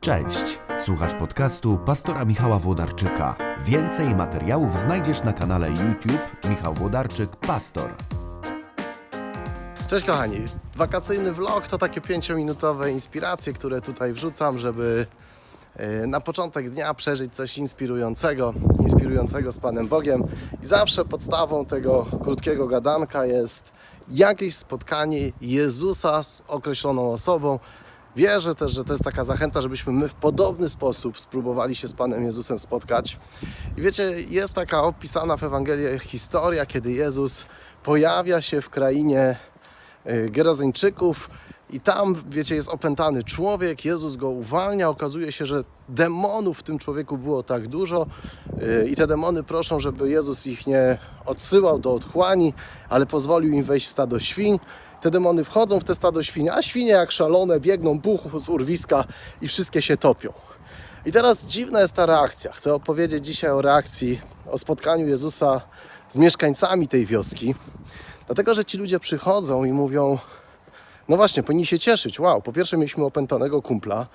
Cześć, słuchasz podcastu pastora Michała Włodarczyka. Więcej materiałów znajdziesz na kanale YouTube Michał Włodarczyk Pastor. Cześć kochani, wakacyjny vlog to takie pięciominutowe inspiracje, które tutaj wrzucam, żeby e, na początek dnia przeżyć coś inspirującego, inspirującego z Panem Bogiem. I zawsze podstawą tego krótkiego gadanka jest jakieś spotkanie Jezusa z określoną osobą. Wierzę też, że to jest taka zachęta, żebyśmy my w podobny sposób spróbowali się z Panem Jezusem spotkać. I wiecie, jest taka opisana w Ewangelii historia, kiedy Jezus pojawia się w krainie y, Gerazyńczyków i tam, wiecie, jest opętany człowiek, Jezus go uwalnia, okazuje się, że demonów w tym człowieku było tak dużo y, i te demony proszą, żeby Jezus ich nie odsyłał do otchłani, ale pozwolił im wejść w stado świń. Te demony wchodzą w te stado świń, a świnie jak szalone biegną buchu z urwiska i wszystkie się topią. I teraz dziwna jest ta reakcja. Chcę opowiedzieć dzisiaj o reakcji, o spotkaniu Jezusa z mieszkańcami tej wioski. Dlatego, że ci ludzie przychodzą i mówią, no właśnie, powinni się cieszyć. Wow, po pierwsze mieliśmy opętanego kumpla,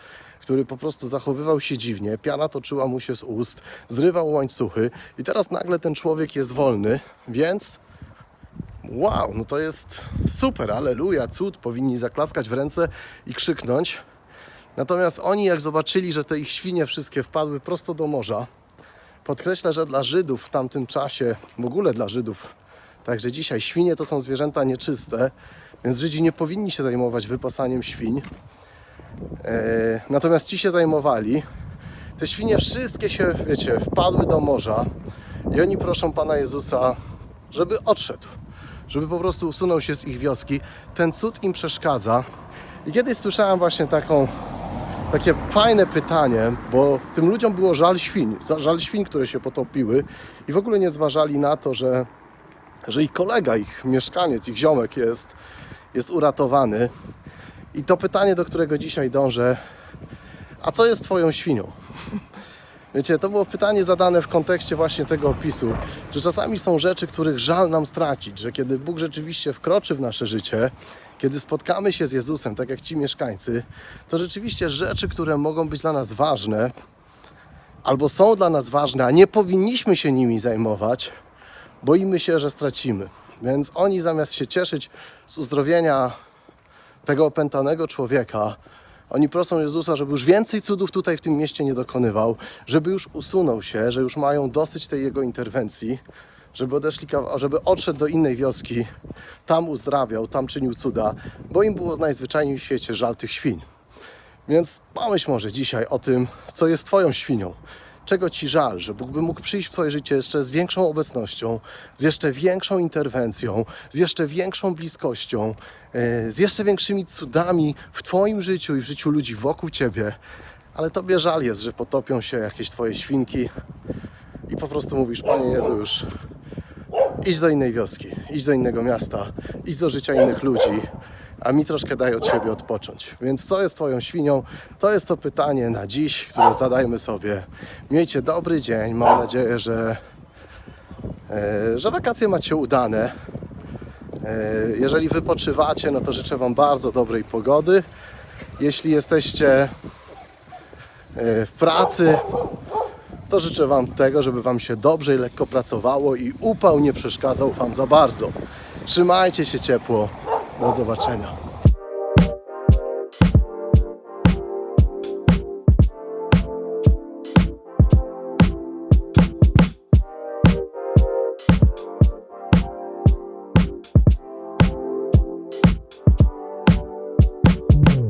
który po prostu zachowywał się dziwnie, piana toczyła mu się z ust, zrywał łańcuchy i teraz nagle ten człowiek jest wolny, więc wow, no to jest super, aleluja, cud, powinni zaklaskać w ręce i krzyknąć. Natomiast oni jak zobaczyli, że te ich świnie wszystkie wpadły prosto do morza, podkreślę, że dla Żydów w tamtym czasie, w ogóle dla Żydów, także dzisiaj świnie to są zwierzęta nieczyste, więc Żydzi nie powinni się zajmować wypasaniem świń. E, natomiast ci się zajmowali. Te świnie wszystkie się, wiecie, wpadły do morza i oni proszą Pana Jezusa, żeby odszedł, żeby po prostu usunął się z ich wioski. Ten cud im przeszkadza. I kiedyś słyszałem właśnie taką, takie fajne pytanie, bo tym ludziom było żal świń, żal świń, które się potopiły i w ogóle nie zważali na to, że, że ich kolega, ich mieszkaniec, ich ziomek jest, jest uratowany. I to pytanie, do którego dzisiaj dążę, a co jest Twoją świnią? Wiecie, to było pytanie zadane w kontekście właśnie tego opisu, że czasami są rzeczy, których żal nam stracić, że kiedy Bóg rzeczywiście wkroczy w nasze życie, kiedy spotkamy się z Jezusem, tak jak ci mieszkańcy, to rzeczywiście rzeczy, które mogą być dla nas ważne, albo są dla nas ważne, a nie powinniśmy się nimi zajmować, boimy się, że stracimy. Więc oni zamiast się cieszyć z uzdrowienia tego opętanego człowieka, oni proszą Jezusa, żeby już więcej cudów tutaj w tym mieście nie dokonywał, żeby już usunął się, że już mają dosyć tej jego interwencji, żeby, odeszli, żeby odszedł do innej wioski, tam uzdrawiał, tam czynił cuda, bo im było najzwyczajniej w świecie żal tych świń. Więc pomyśl może dzisiaj o tym, co jest Twoją świnią. Czego Ci żal, że Bóg by mógł przyjść w Twoje życie jeszcze z większą obecnością, z jeszcze większą interwencją, z jeszcze większą bliskością, e, z jeszcze większymi cudami w Twoim życiu i w życiu ludzi wokół Ciebie. Ale Tobie żal jest, że potopią się jakieś Twoje świnki i po prostu mówisz, Panie Jezu, już idź do innej wioski, idź do innego miasta, idź do życia innych ludzi, a mi troszkę daj od siebie odpocząć. Więc co jest Twoją świnią? To jest to pytanie na dziś, które zadajmy sobie. Miejcie dobry dzień, mam nadzieję, że, e, że wakacje macie udane. E, jeżeli wypoczywacie, no to życzę Wam bardzo dobrej pogody. Jeśli jesteście e, w pracy, to życzę Wam tego, żeby Wam się dobrze i lekko pracowało i upał nie przeszkadzał Wam za bardzo. Trzymajcie się ciepło. Do zobaczenia.